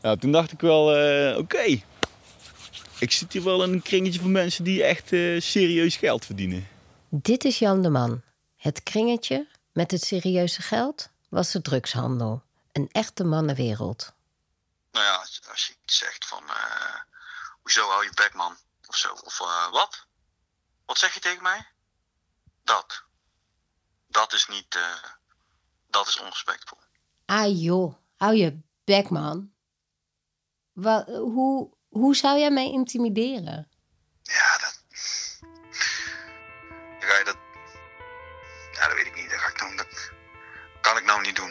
Nou, toen dacht ik wel, eh, oké. Ik zit hier wel in een kringetje van mensen die echt eh, serieus geld verdienen. Dit is Jan de Man. Het kringetje met het serieuze geld was de drugshandel. Een echte mannenwereld. Nou ja, als, je iets zegt van, eh, hoezo hou je bek man? Of zo, of eh, wat? Wat zeg je tegen mij? Dat. Dat is niet, eh, dat is onrespectvol. Ah joh, hou je bek man. Hoe zou jij mij intimideren? Ja, dat... Dan ga je dat... Ja, dat weet ik niet. Dat, ga ik nou, dat kan ik nou niet doen.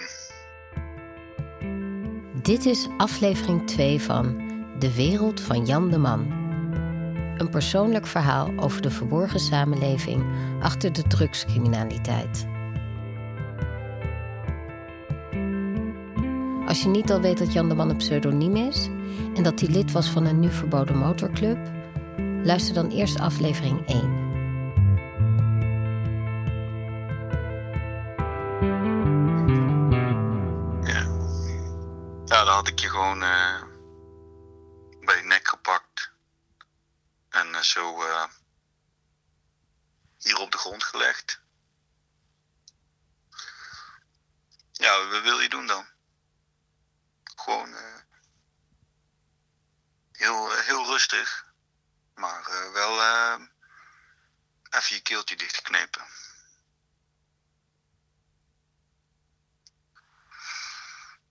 Dit is aflevering 2 van De Wereld van Jan de Man. Een persoonlijk verhaal over de verborgen samenleving achter de drugscriminaliteit. Als je niet al weet dat Jan de Man een pseudoniem is en dat hij lid was van een nu verboden motorclub, luister dan eerst aflevering 1. Ja. Dan had ik je gewoon eh, bij je nek gepakt. En eh, zo eh, hier op de grond gelegd. Ja, wat wil je doen dan? Gewoon eh, heel, eh, heel rustig. Maar eh, wel eh, even je keeltje dichtgeknepen.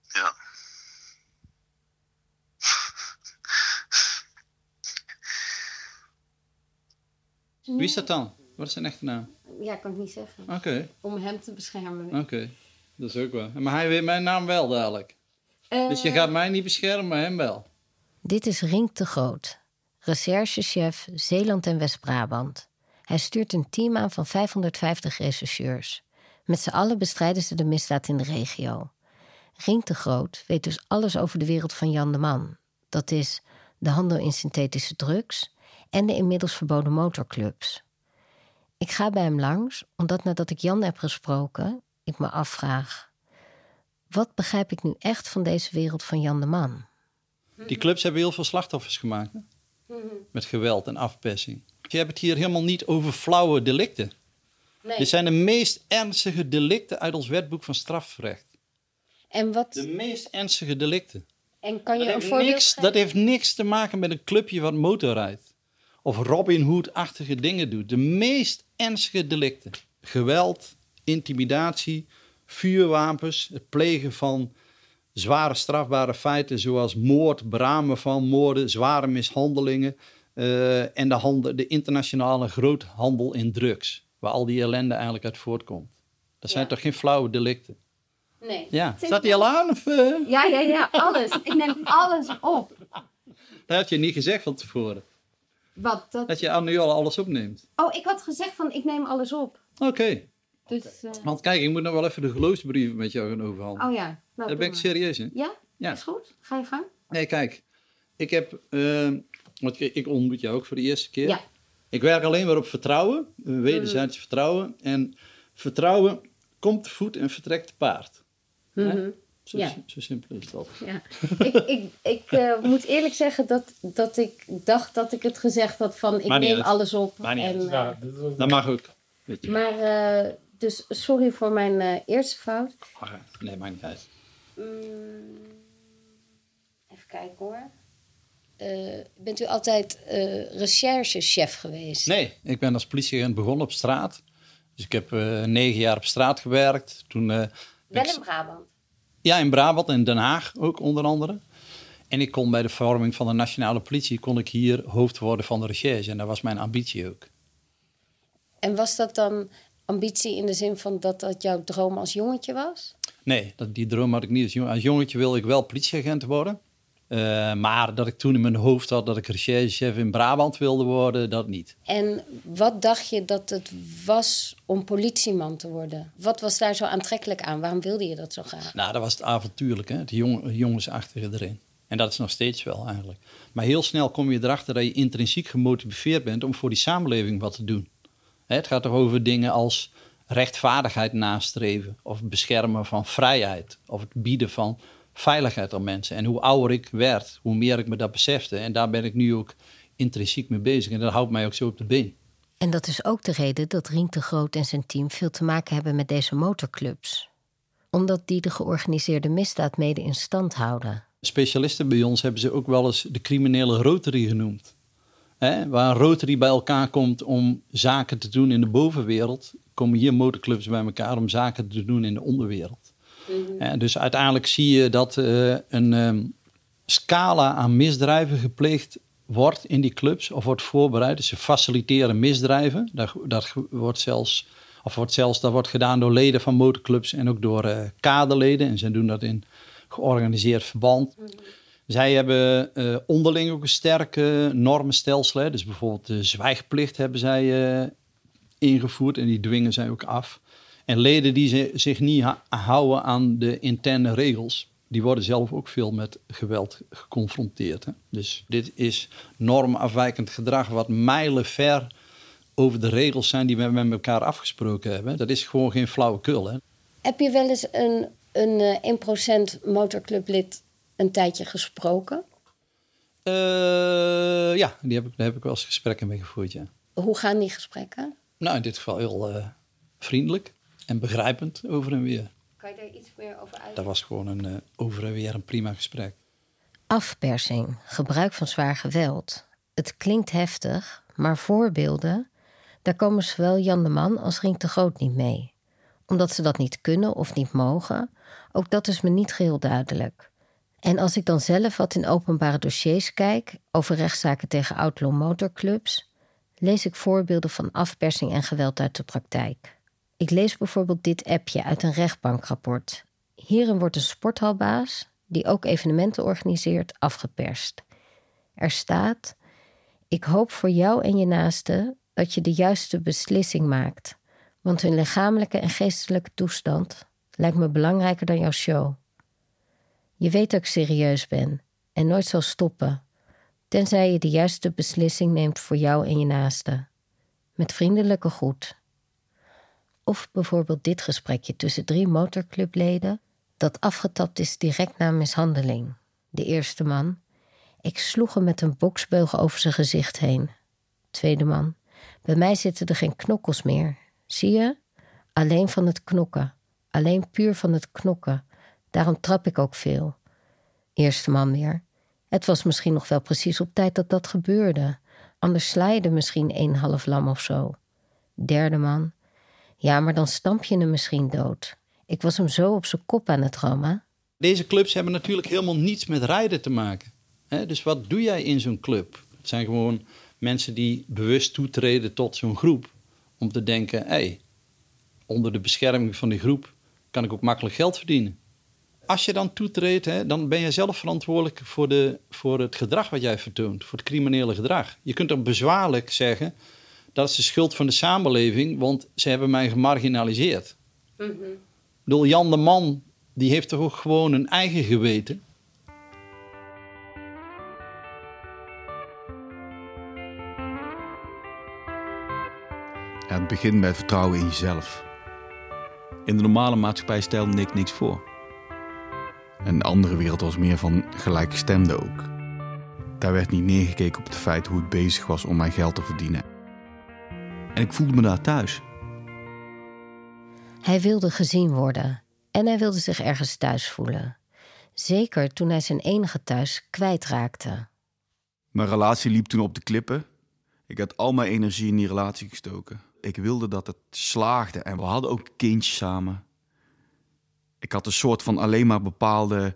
Ja. Wie is dat dan? Wat is zijn echte naam? Ja, kan ik niet zeggen. Oké, Om hem te beschermen. oké. Dat is ook wel. Maar hij weet mijn naam wel dadelijk. Dus je gaat mij niet beschermen, maar hem wel. Dit is Rink de Groot, recherchechef Zeeland en West-Brabant. Hij stuurt een team aan van 550 rechercheurs. Met z'n allen bestrijden ze de misdaad in de regio. Rink de Groot weet dus alles over de wereld van Jan de Man. Dat is de handel in synthetische drugs en de inmiddels verboden motorclubs. Ik ga bij hem langs, omdat nadat ik Jan heb gesproken, ik me afvraag: wat begrijp ik nu echt van deze wereld van Jan de Man? Die clubs hebben heel veel slachtoffers gemaakt. Hè? Met geweld en afpersing. Je hebt het hier helemaal niet over flauwe delicten. Dit zijn de meest ernstige delicten uit ons wetboek van strafrecht. En, wat, De meest ernstige delicten. en kan je Dat een voorbeeld niks, dat heeft niks te maken met een clubje wat motorrijdt. Of Robin Hood-achtige dingen doet. De meest ernstige delicten. Geweld, intimidatie, vuurwapens, het plegen van zware strafbare feiten zoals moord, beramen van moorden, zware mishandelingen eh, en de, handel, de internationale groothandel in drugs, waar al die ellende eigenlijk uit voortkomt. Dat zijn Ja. toch geen flauwe delicten? Nee. Ja, staat die al aan? Of, eh? Ja, ja, ja, alles. Ik neem alles op. Dat had je niet gezegd van tevoren. Wat? Dat... Dat je nu al alles opneemt. Oh, ik had gezegd van ik neem alles op. Oké. Dus, eh, Want kijk, ik moet nog wel even de geloofsbrieven met jou gaan overhandelen. oh ja. Nou, Daar ben ik serieus in. Ja? Ja. Is goed. Ga je gang. Nee, kijk. Ik heb... eh, want ik, ik ontmoet jou ook voor de eerste keer. Ja. Ik werk alleen maar op vertrouwen. eh, Wederzijds vertrouwen. En vertrouwen komt te voet en vertrekt te paard. Hè? Zo, Ja. zo simpel is dat. Ja. ik ik, ik eh, moet eerlijk zeggen dat, dat ik dacht dat ik het gezegd had van ik neem uit. alles op. Niet en, eh, Dat mag ook. Weet je. maar, eh, dus sorry voor mijn eh, eerste fout. Nee, maakt niet uit. Even kijken hoor. Eh, bent u altijd eh, recherchechef geweest? Nee, ik ben als politieagent begonnen op straat. Dus ik heb eh, negen jaar op straat gewerkt. Toen, eh, Wel ik- in Brabant. Ja, in Brabant en Den Haag ook onder andere. En ik kon bij de vorming van de nationale politie... kon ik hier hoofd worden van de recherche. En dat was mijn ambitie ook. En was dat dan ambitie in de zin van dat dat jouw droom als jongetje was? Nee, dat, die droom had ik niet. Als, jong, als jongetje wilde ik wel politieagent worden. Eh, maar dat ik toen in mijn hoofd had dat ik recherchechef in Brabant wilde worden, dat niet. En wat dacht je dat het was om politieman te worden? Wat was daar zo aantrekkelijk aan? Waarom wilde je dat zo graag? Nou, dat was het avontuurlijke, hè? het jong, jongensachtige erin. En dat is nog steeds wel eigenlijk. Maar heel snel kom je erachter dat je intrinsiek gemotiveerd bent om voor die samenleving wat te doen. Hè, het gaat toch over dingen als rechtvaardigheid nastreven, of het beschermen van vrijheid, of het bieden van veiligheid aan mensen. En hoe ouder ik werd, hoe meer ik me dat besefte. En daar ben ik nu ook intrinsiek mee bezig. En dat houdt mij ook zo op de been. En dat is ook de reden dat Rink de Groot en zijn team veel te maken hebben met deze motorclubs. Omdat die de georganiseerde misdaad mede in stand houden. Specialisten bij ons hebben ze ook wel eens de criminele rotary genoemd. Hè? Waar een rotary bij elkaar komt om zaken te doen in de bovenwereld, komen hier motorclubs bij elkaar om zaken te doen in de onderwereld. Hè, dus uiteindelijk zie je dat eh, een ehm, scala aan misdrijven gepleegd wordt in die clubs of wordt voorbereid. Dus ze faciliteren misdrijven. Dat, dat wordt zelfs, of wordt zelfs dat wordt gedaan door leden van motorclubs en ook door eh kaderleden. En ze doen dat in georganiseerd verband. Zij hebben eh, onderling ook een sterke normenstelsel. Hè. Dus bijvoorbeeld de zwijgplicht hebben zij eh, ingevoerd en die dwingen zij ook af. En leden die zich niet houden aan de interne regels, die worden zelf ook veel met geweld geconfronteerd. Hè. Dus dit is normafwijkend gedrag wat mijlenver over de regels zijn die we met elkaar afgesproken hebben. Dat is gewoon geen flauwekul. Hè. Heb je wel eens een, een eh, 1% motorclublid een tijdje gesproken? Eh, ja, die heb ik, daar heb ik wel eens gesprekken mee gevoerd, ja. Hoe gaan die gesprekken? Nou, in dit geval heel eh, vriendelijk en begrijpend over en weer. Kan je daar iets meer over uit? Dat was gewoon een eh, over en weer een prima gesprek. Afpersing, gebruik van zwaar geweld. Het klinkt heftig, maar voorbeelden, daar komen zowel Jan de Man als Rink de Groot niet mee. Omdat ze dat niet kunnen of niet mogen, ook dat is me niet geheel duidelijk. En als ik dan zelf wat in openbare dossiers kijk over rechtszaken tegen outlaw motorclubs, lees ik voorbeelden van afpersing en geweld uit de praktijk. Ik lees bijvoorbeeld dit appje uit een rechtbankrapport. Hierin wordt een sporthalbaas, die ook evenementen organiseert, afgeperst. Er staat: Ik hoop voor jou en je naasten dat je de juiste beslissing maakt, want hun lichamelijke en geestelijke toestand lijkt me belangrijker dan jouw show. Je weet dat ik serieus ben en nooit zal stoppen, tenzij je de juiste beslissing neemt voor jou en je naasten. Met vriendelijke groet. Of bijvoorbeeld dit gesprekje tussen drie motorclubleden dat afgetapt is direct na mishandeling. De eerste man. Ik sloeg hem met een boksbeugel over zijn gezicht heen. Tweede man. Bij mij zitten er geen knokkels meer. Zie je? Alleen van het knokken. Alleen puur van het knokken. Daarom trap ik ook veel. Eerste man weer. Het was misschien nog wel precies op tijd dat dat gebeurde. Anders er misschien een half lam of zo. Derde man. Ja, maar dan stamp je hem misschien dood. Ik was hem zo op zijn kop aan het rammen. Deze clubs hebben natuurlijk helemaal niets met rijden te maken. Dus wat doe jij in zo'n club? Het zijn gewoon mensen die bewust toetreden tot zo'n groep. Om te denken, hé, hey, onder de bescherming van die groep kan ik ook makkelijk geld verdienen. Als je dan toetreedt, hè, dan ben je zelf verantwoordelijk voor, de, voor het gedrag wat jij vertoont. Voor het criminele gedrag. Je kunt dan bezwaarlijk zeggen, dat is de schuld van de samenleving, want ze hebben mij gemarginaliseerd. Ik bedoel, Jan de Man, die heeft toch ook gewoon een eigen geweten. Het begint met vertrouwen in jezelf. In de normale maatschappij stelde ik niks voor. En de andere wereld was meer van gelijkgestemden ook. Daar werd niet neergekeken op het feit hoe ik bezig was om mijn geld te verdienen. En ik voelde me daar thuis. Hij wilde gezien worden en hij wilde zich ergens thuis voelen. Zeker toen hij zijn enige thuis kwijtraakte. Mijn relatie liep toen op de klippen. Ik had al mijn energie in die relatie gestoken. Ik wilde dat het slaagde en we hadden ook een kindje samen. Ik had een soort van alleen maar bepaalde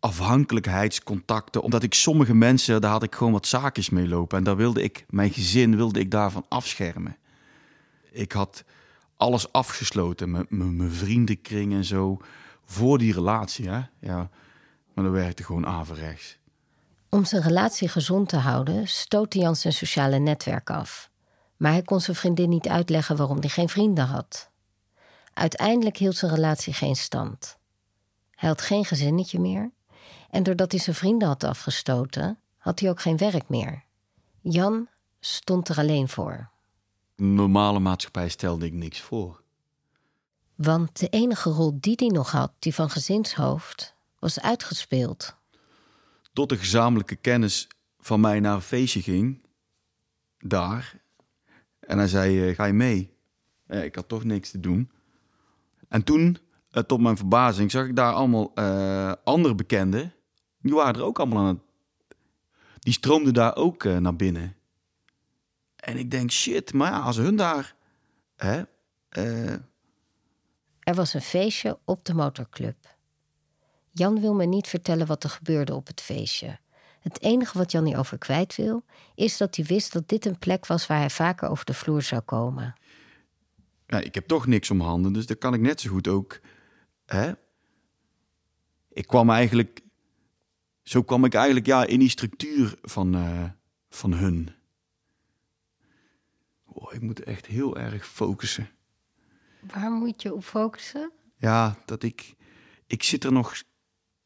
afhankelijkheidscontacten. Omdat ik sommige mensen, daar had ik gewoon wat zaakjes mee lopen. En daar wilde ik, mijn gezin wilde ik daarvan afschermen. Ik had alles afgesloten, met mijn vriendenkring en zo. Voor die relatie, hè. Ja, maar dat werkte gewoon averechts. Om zijn relatie gezond te houden, stootte Jan zijn sociale netwerk af. Maar hij kon zijn vriendin niet uitleggen waarom hij geen vrienden had. Uiteindelijk hield zijn relatie geen stand. Hij had geen gezinnetje meer. En doordat hij zijn vrienden had afgestoten, had hij ook geen werk meer. Jan stond er alleen voor. Normale maatschappij stelde ik niks voor. Want de enige rol die hij nog had, die van gezinshoofd, was uitgespeeld. Tot de gezamenlijke kennis van mij naar een feestje ging. Daar. En hij zei, eh, ga je mee? Ik had toch niks te doen. En toen, eh, tot mijn verbazing, zag ik daar allemaal eh, andere bekenden. Die waren er ook allemaal aan het... Die stroomden daar ook eh, naar binnen. En ik denk, shit, maar ja, als hun daar... Hè, Er was een feestje op de motorclub. Jan wil me niet vertellen wat er gebeurde op het feestje. Het enige wat Jan hierover kwijt wil, is dat hij wist dat dit een plek was waar hij vaker over de vloer zou komen. Ja, ik heb toch niks om handen, dus dan kan ik net zo goed ook. Hè? Ik kwam eigenlijk. Zo kwam ik eigenlijk ja, in die structuur van, eh, van hun. Oh, ik moet echt heel erg focussen. Waar moet je op focussen? Ja, dat ik. Ik zit er nog.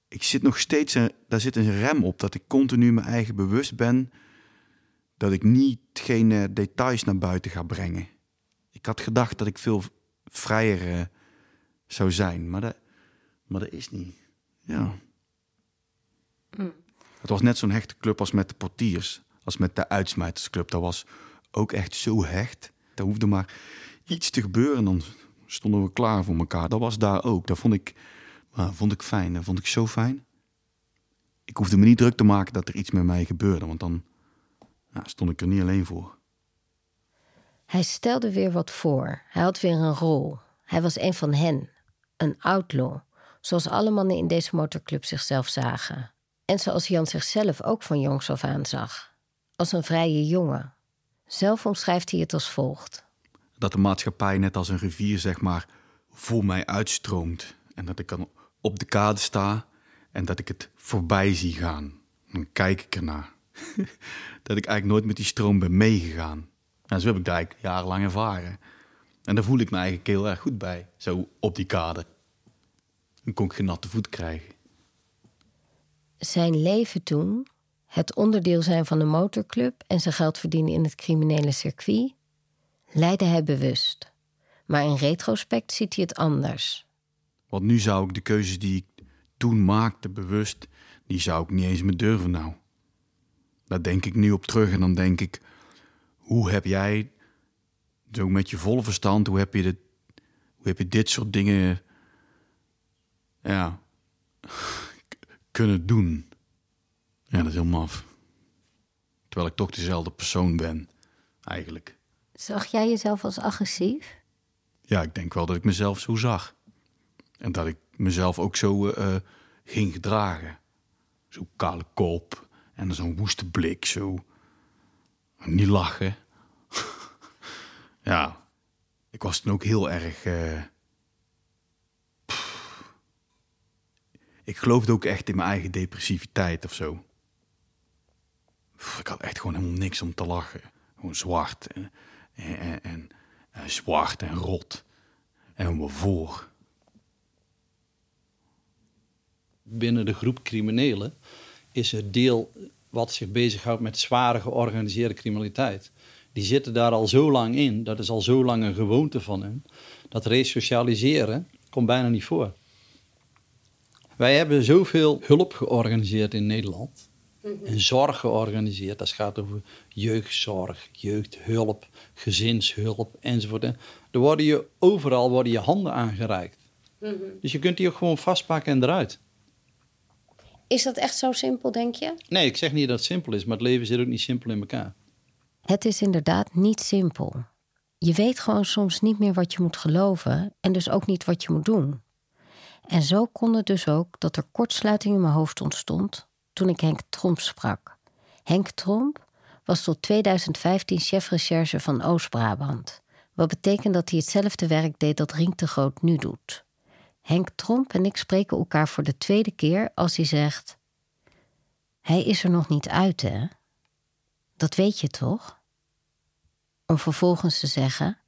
Ik zit nog steeds. Een, daar zit een rem op. Dat ik continu mijn eigen bewust ben. Dat ik niet geen eh, details naar buiten ga brengen. Ik had gedacht dat ik veel vrijer eh, zou zijn. Maar dat, maar dat is niet. Ja. Het was net zo'n hechte club als met de portiers. Als met de uitsmijtersclub. Dat was ook echt zo hecht. Er hoefde maar iets te gebeuren. Dan stonden we klaar voor elkaar. Dat was daar ook. Dat vond ik, nou, vond ik fijn. Dat vond ik zo fijn. Ik hoefde me niet druk te maken dat er iets met mij gebeurde. Want dan ja, stond ik er niet alleen voor. Hij stelde weer wat voor. Hij had weer een rol. Hij was een van hen, een outlaw, zoals alle mannen in deze motorclub zichzelf zagen. En zoals Jan zichzelf ook van jongs af aan zag. Als een vrije jongen. Zelf omschrijft hij het als volgt. dat de maatschappij net als een rivier, zeg maar, voor mij uitstroomt. En dat ik dan op de kade sta en dat ik het voorbij zie gaan. Dan kijk ik ernaar. dat ik eigenlijk nooit met die stroom ben meegegaan. En zo heb ik dat eigenlijk jarenlang ervaren. En daar voel ik me eigenlijk heel erg goed bij, zo op die kade. Dan kon ik geen natte voet krijgen. Zijn leven toen, het onderdeel zijn van de motorclub en zijn geld verdienen in het criminele circuit, leidde hij bewust. Maar in retrospect ziet hij het anders. Want nu zou ik de keuzes die ik toen maakte, bewust, die zou ik niet eens meer durven nou. Daar denk ik nu op terug en dan denk ik, hoe heb jij, zo met je volle verstand, hoe heb je, dit, hoe heb je dit soort dingen, ja, kunnen doen? Ja, dat is heel maf. Terwijl ik toch dezelfde persoon ben, eigenlijk. Zag jij jezelf als agressief? Ja, ik denk wel dat ik mezelf zo zag. En dat ik mezelf ook zo eh, ging gedragen. Zo kale kop en zo'n woeste blik, zo. Niet lachen. ja, ik was toen ook heel erg. eh. Ik geloofde ook echt in mijn eigen depressiviteit of zo. Ik had echt gewoon helemaal niks om te lachen. Gewoon zwart en, en, en, en zwart en rot. En waarvoor? binnen de groep criminelen is er deel wat zich bezighoudt met zware georganiseerde criminaliteit. Die zitten daar al zo lang in, dat is al zo lang een gewoonte van hen, dat resocialiseren komt bijna niet voor. Wij hebben zoveel hulp georganiseerd in Nederland. En zorg georganiseerd. Dat gaat over jeugdzorg, jeugdhulp, gezinshulp enzovoort. En er worden je, overal worden je handen aangereikt. Dus je kunt die ook gewoon vastpakken en eruit. Is dat echt zo simpel, denk je? Nee, ik zeg niet dat het simpel is, maar het leven zit ook niet simpel in elkaar. Het is inderdaad niet simpel. Je weet gewoon soms niet meer wat je moet geloven en dus ook niet wat je moet doen. En zo kon het dus ook dat er kortsluiting in mijn hoofd ontstond toen ik Henk Tromp sprak. Henk Tromp was tot 2015 chefrecherche van Oost-Brabant. Wat betekent dat hij hetzelfde werk deed dat Rink de Groot nu doet. Henk Tromp en ik spreken elkaar voor de tweede keer als hij zegt: Hij is er nog niet uit, hè? Dat weet je toch? Om vervolgens te zeggen: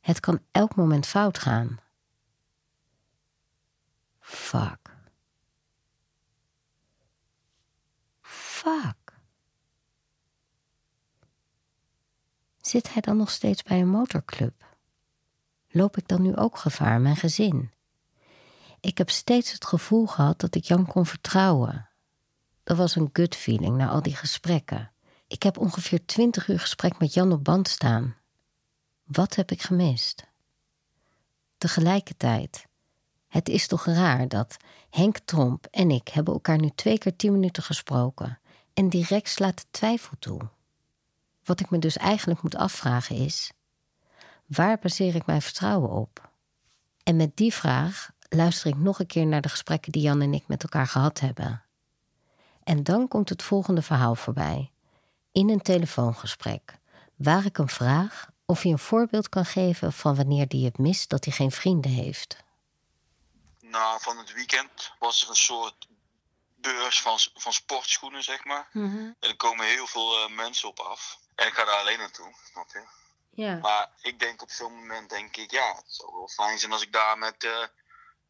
Het kan elk moment fout gaan. Fuck. Fuck. Zit hij dan nog steeds bij een motorclub? Loop ik dan nu ook gevaar, mijn gezin? Ik heb steeds het gevoel gehad dat ik Jan kon vertrouwen. Dat was een gut feeling na al die gesprekken. Ik heb ongeveer twintig uur gesprek met Jan op band staan. Wat heb ik gemist? Tegelijkertijd, het is toch raar dat Henk Tromp en ik hebben elkaar nu twee keer tien minuten gesproken en direct slaat de twijfel toe. Wat ik me dus eigenlijk moet afvragen is: waar baseer ik mijn vertrouwen op? En met die vraag luister ik nog een keer naar de gesprekken die Jan en ik met elkaar gehad hebben. En dan komt het volgende verhaal voorbij. In een telefoongesprek, waar ik hem vraag of hij een voorbeeld kan geven van wanneer hij het mist dat hij geen vrienden heeft. Nou, van het weekend was er een soort beurs van, van sportschoenen, zeg maar. En er komen heel veel eh, mensen op af. En ik ga daar alleen naartoe, snap je? Ja. Maar ik denk op zo'n moment, denk ik, ja, het zou wel fijn zijn als ik daar met eh,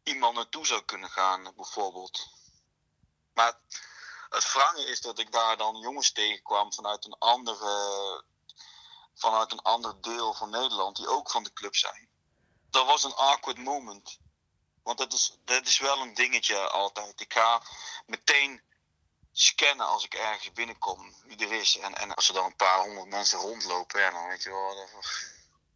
iemand naartoe zou kunnen gaan, bijvoorbeeld. Maar het wrange is dat ik daar dan jongens tegenkwam vanuit een andere, vanuit een ander deel van Nederland, die ook van de club zijn. Dat was een awkward moment. Want dat is, dat is wel een dingetje altijd. Ik ga meteen scannen als ik ergens binnenkom wie er is. En, en als er dan een paar honderd mensen rondlopen, ja, dan weet je wel dat,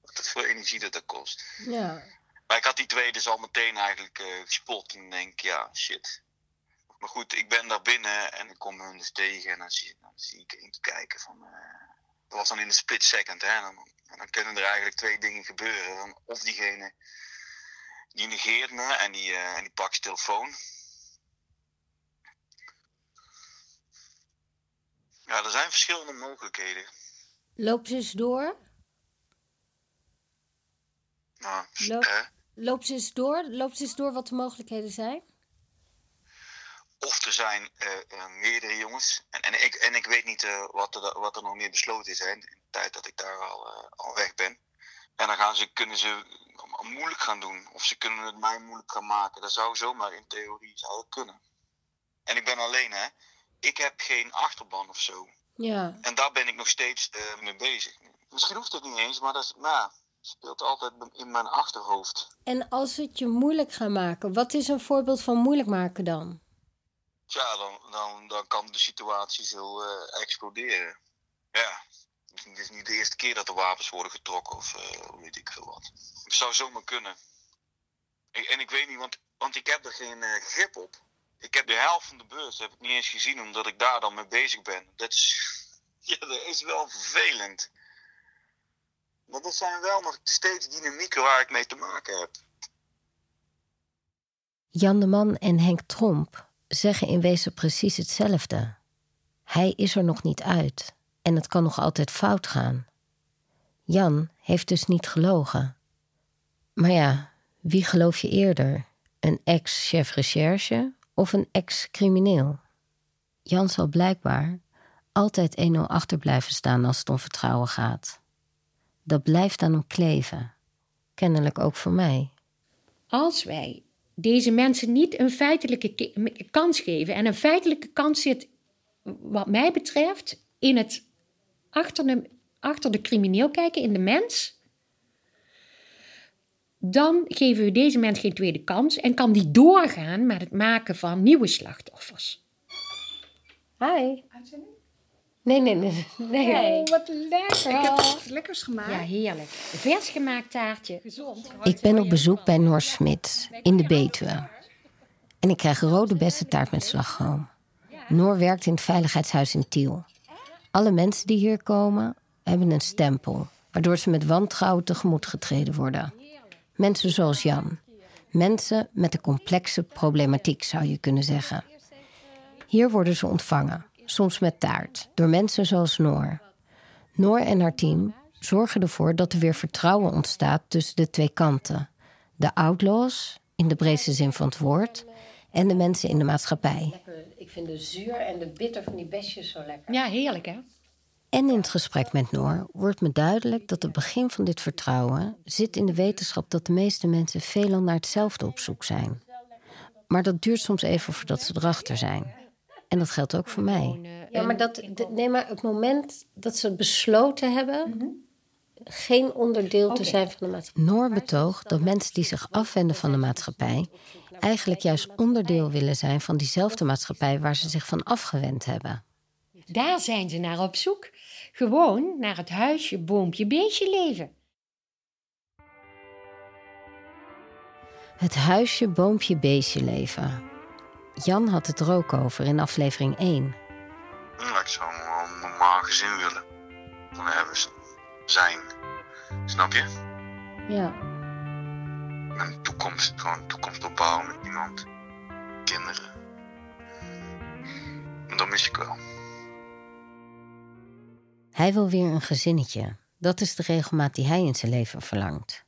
wat voor energie dat, dat kost. ja. Maar ik had die twee dus al meteen eigenlijk eh, gespot. En denk, ja, shit. Maar goed, ik ben daar binnen en ik kom hun dus tegen. En dan zie, dan zie ik eentje kijken van... eh, dat was dan in een split second, hè. Dan, en dan kunnen er eigenlijk twee dingen gebeuren. Dan, of diegene, die negeert me en die, eh, en die pakt zijn telefoon. Ja, er zijn verschillende mogelijkheden. Loop ze eens door. Nou, Loop-? Loop ze eens door. Loop ze eens door wat de mogelijkheden zijn. Of er zijn eh, eh, meerdere jongens. En, en, ik, en ik weet niet eh, wat, er, wat er nog meer besloten is hè, in de tijd dat ik daar al, al weg ben. En dan gaan ze, kunnen ze moeilijk gaan doen. Of ze kunnen het mij moeilijk gaan maken. Dat zou zomaar in theorie zou kunnen. En ik ben alleen hè. Ik heb geen achterban of zo. Ja. En daar ben ik nog steeds mee bezig. Misschien hoeft het niet eens, maar dat is, nou, ja, speelt altijd in mijn achterhoofd. En als we het je moeilijk gaan maken, wat is een voorbeeld van moeilijk maken dan? Ja, dan, dan, dan kan de situatie zo eh, exploderen. Ja, het is niet- het is niet de eerste keer dat er wapens worden getrokken of eh, weet ik veel wat. Het zou zomaar kunnen. Ik, en ik weet niet, want, want ik heb er geen eh, grip op. Ik heb de helft van de beurs heb ik niet eens gezien, omdat ik daar dan mee bezig ben. Dat is, ja, dat is wel vervelend. Maar dat zijn wel nog steeds dynamieken waar ik mee te maken heb. Jan de Man en Henk Tromp zeggen in wezen precies hetzelfde. Hij is er nog niet uit en het kan nog altijd fout gaan. Jan heeft dus niet gelogen. Maar ja, wie geloof je eerder? Een ex-chef recherche of een ex-crimineel? Jan zal blijkbaar altijd 1-0 achter blijven staan als het om vertrouwen gaat. Dat blijft aan hem kleven. Kennelijk ook voor mij. als wij deze mensen niet een feitelijke ke- kans geven. En een feitelijke kans zit, wat mij betreft, in het achter de, achter de crimineel kijken, in de mens. Dan geven we deze mens geen tweede kans en kan die doorgaan met het maken van nieuwe slachtoffers. Hi. Nee, nee, nee. nee. Hey. Wat lekker. Ik heb wat lekkers gemaakt. Ja, heerlijk. Vers gemaakt taartje. Gezond. Ik ben op bezoek bij Noor Smit in de Betuwe. En ik krijg rode bessentaart met slagroom. Noor werkt in het veiligheidshuis in Tiel. Alle mensen die hier komen hebben een stempel, waardoor ze met wantrouwen tegemoet getreden worden. Mensen zoals Jan. Mensen met een complexe problematiek, zou je kunnen zeggen. Hier worden ze ontvangen, soms met taart, door mensen zoals Noor. Noor en haar team zorgen ervoor dat er weer vertrouwen ontstaat tussen de twee kanten. De outlaws, in de breedste zin van het woord, en de mensen in de maatschappij. Ik vind de zuur en de bitter van die besjes zo lekker. Ja, heerlijk hè? En in het gesprek met Noor wordt me duidelijk dat het begin van dit vertrouwen zit in de wetenschap dat de meeste mensen veelal naar hetzelfde op zoek zijn. Maar dat duurt soms even voordat ze erachter zijn. En dat geldt ook voor mij. Ja, maar dat, nee, maar het moment dat ze besloten hebben, geen onderdeel te zijn van de maatschappij. Noor betoogt dat mensen die zich afwenden van de maatschappij eigenlijk juist onderdeel willen zijn van diezelfde maatschappij waar ze zich van afgewend hebben. Daar zijn ze naar op zoek. Gewoon naar het huisje, boompje, beestje leven. Het huisje, boompje, beestje leven. Jan had het er ook over in aflevering 1. Ja, ik zou een normaal gezin willen. Dan hebben ze zijn. Snap je? Ja. Een toekomst, gewoon een toekomst opbouwen met iemand. Kinderen. En dat mis ik wel. Hij wil weer een gezinnetje. Dat is de regelmaat die hij in zijn leven verlangt.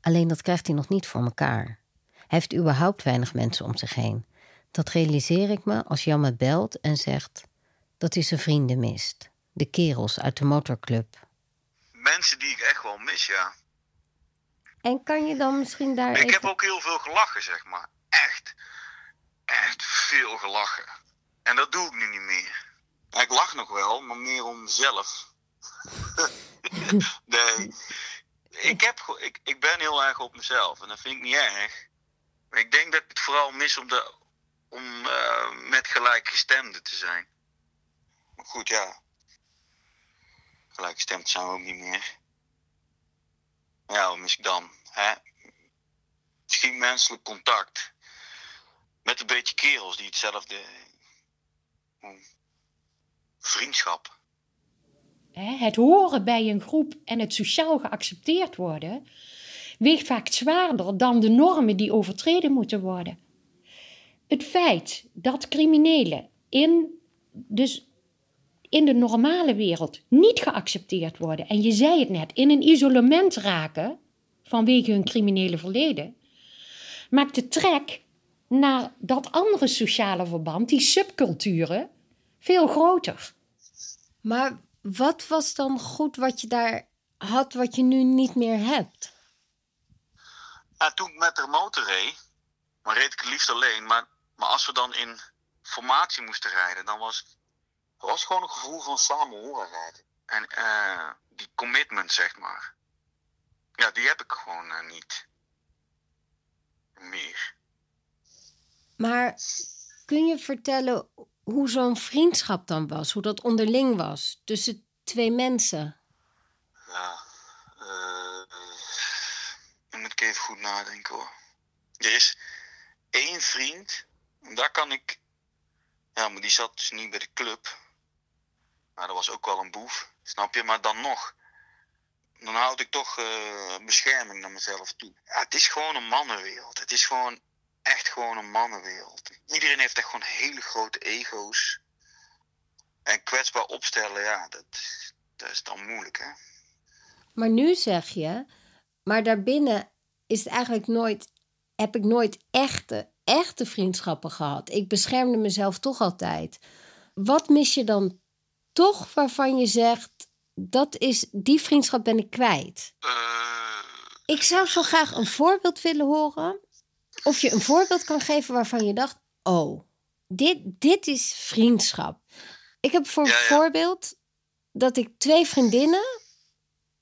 Alleen dat krijgt hij nog niet voor elkaar. Hij heeft überhaupt weinig mensen om zich heen. Dat realiseer ik me als Jan me belt en zegt dat hij zijn vrienden mist. De kerels uit de motorclub. Mensen die ik echt wel mis, ja. En kan je dan misschien daar Ik heb ook heel veel gelachen, zeg maar. Echt. Echt veel gelachen. En dat doe ik nu niet meer. Ik lach nog wel, maar meer om mezelf. nee. Ik, heb, ik, ik ben heel erg op mezelf en dat vind ik niet erg. Maar ik denk dat ik het vooral mis om, de, om eh, met gelijkgestemden te zijn. Maar goed, ja. Gelijkgestemd zijn we ook niet meer. Ja, wat mis ik dan? Hè? Misschien menselijk contact. Met een beetje kerels die hetzelfde. hm, Vriendschap. Het horen bij een groep en het sociaal geaccepteerd worden weegt vaak zwaarder dan de normen die overtreden moeten worden. Het feit dat criminelen in, dus in de normale wereld niet geaccepteerd worden, en je zei het net, in een isolement raken vanwege hun criminele verleden, maakt de trek naar dat andere sociale verband, die subculturen, veel groter. Maar wat was dan goed wat je daar had wat je nu niet meer hebt? Ja, toen ik met de motor reed, maar reed ik het liefst alleen. Maar, maar als we dan in formatie moesten rijden, dan was er was gewoon een gevoel van samenhorigheid. En eh, die commitment, zeg maar. Ja, die heb ik gewoon eh, niet meer. Maar kun je vertellen hoe zo'n vriendschap dan was? Hoe dat onderling was tussen twee mensen? Ja, eh, dan moet ik even goed nadenken hoor. Er is één vriend, en daar kan ik. Ja, maar die zat dus niet bij de club. Maar dat was ook wel een boef, snap je? Maar dan nog. Dan houd ik toch eh, bescherming naar mezelf toe. Ja, het is gewoon een mannenwereld. Het is gewoon echt gewoon een mannenwereld. Iedereen heeft echt gewoon hele grote ego's. En kwetsbaar opstellen, ja, dat, dat is dan moeilijk, hè? Maar nu zeg je, maar daarbinnen is het eigenlijk nooit, heb ik nooit echte, echte vriendschappen gehad. Ik beschermde mezelf toch altijd. Wat mis je dan toch waarvan je zegt, dat is, die vriendschap ben ik kwijt? Eh, Ik zou zo graag een voorbeeld willen horen. Of je een voorbeeld kan geven waarvan je dacht: oh, dit, dit is vriendschap. Ik heb voor Ja, ja. voorbeeld dat ik twee vriendinnen.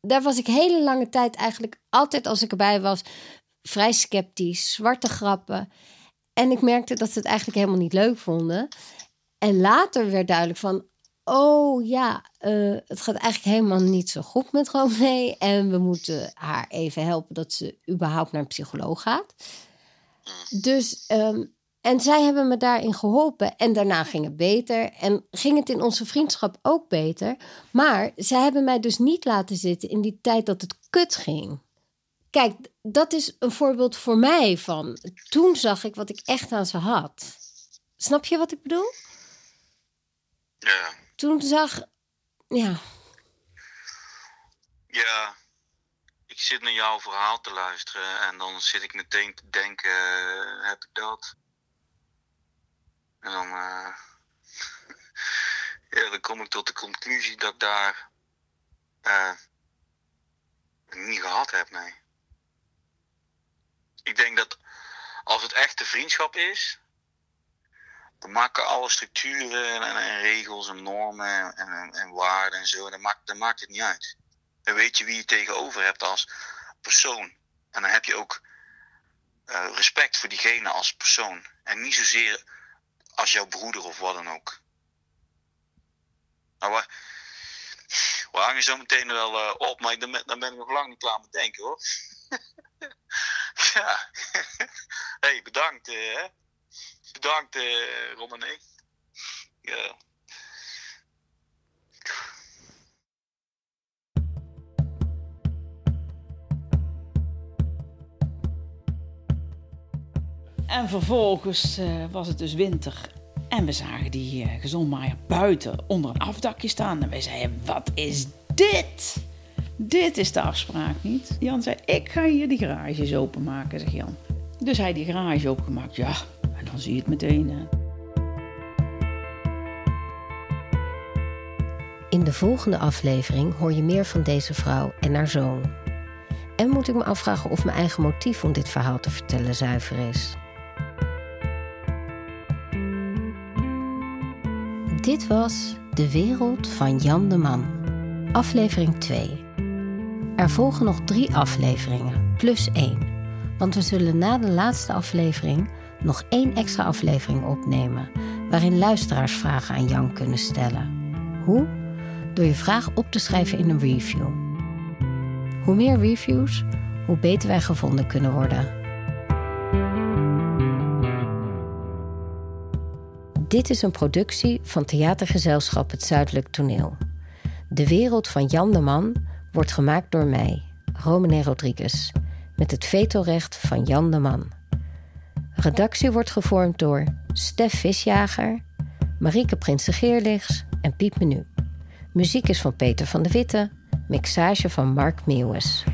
Daar was ik hele lange tijd eigenlijk altijd als ik erbij was. Vrij sceptisch, zwarte grappen. En ik merkte dat ze het eigenlijk helemaal niet leuk vonden. En later werd duidelijk van. Oh ja, eh, het gaat eigenlijk helemaal niet zo goed met Romee. En we moeten haar even helpen dat ze überhaupt naar een psycholoog gaat. Dus, ehm, en zij hebben me daarin geholpen. En daarna ging het beter. En ging het in onze vriendschap ook beter. Maar zij hebben mij dus niet laten zitten in die tijd dat het kut ging. Kijk, dat is een voorbeeld voor mij van. Toen zag ik wat ik echt aan ze had. Snap je wat ik bedoel? ja, Toen zag. Ja, ja. Ik zit naar jouw verhaal te luisteren en dan zit ik meteen te denken: eh, heb ik dat? En dan, eh, ja, dan kom ik tot de conclusie dat ik daar eh, niet gehad heb, nee. Ik denk dat als het echte vriendschap is, dan maken alle structuren en, en regels en normen en, en, en waarden en zo, dan maakt, dan maakt het niet uit. Dan weet je wie je tegenover hebt als persoon. En dan heb je ook eh, respect voor diegene als persoon. En niet zozeer als jouw broeder of wat dan ook. Nou, we, hangen zo meteen wel uh, op, maar dan, dan ben ik nog lang niet klaar met denken hoor. ja. hey, bedankt. Uh, bedankt, uh. Ja. En vervolgens uh, was het dus winter. En we zagen die uh, gezondmaaier buiten onder een afdakje staan. En wij zeiden, wat is dit? Dit is de afspraak niet. Jan zei, ik ga hier die garages openmaken, zegt Jan. Dus hij die garage opengemaakt. Ja, en dan zie je het meteen. Hè. In de volgende aflevering hoor je meer van deze vrouw en haar zoon. En moet ik me afvragen of mijn eigen motief om dit verhaal te vertellen zuiver is. Dit was De Wereld van Jan de Man, aflevering 2. Er volgen nog drie afleveringen, plus één. Want we zullen na de laatste aflevering nog één extra aflevering opnemen, waarin luisteraars vragen aan Jan kunnen stellen. Hoe? Door je vraag op te schrijven in een review. Hoe meer reviews, hoe beter wij gevonden kunnen worden. Dit is een productie van theatergezelschap Het Zuidelijk Toneel. De wereld van Jan de Man wordt gemaakt door mij, Romane Rodriguez, met het vetorecht van Jan de Man. Redactie wordt gevormd door Stef Visjager, Marieke Prinsen-Geerlichts en Piep Menu. Muziek is van Peter van de Witte, mixage van Mark Meeuwis.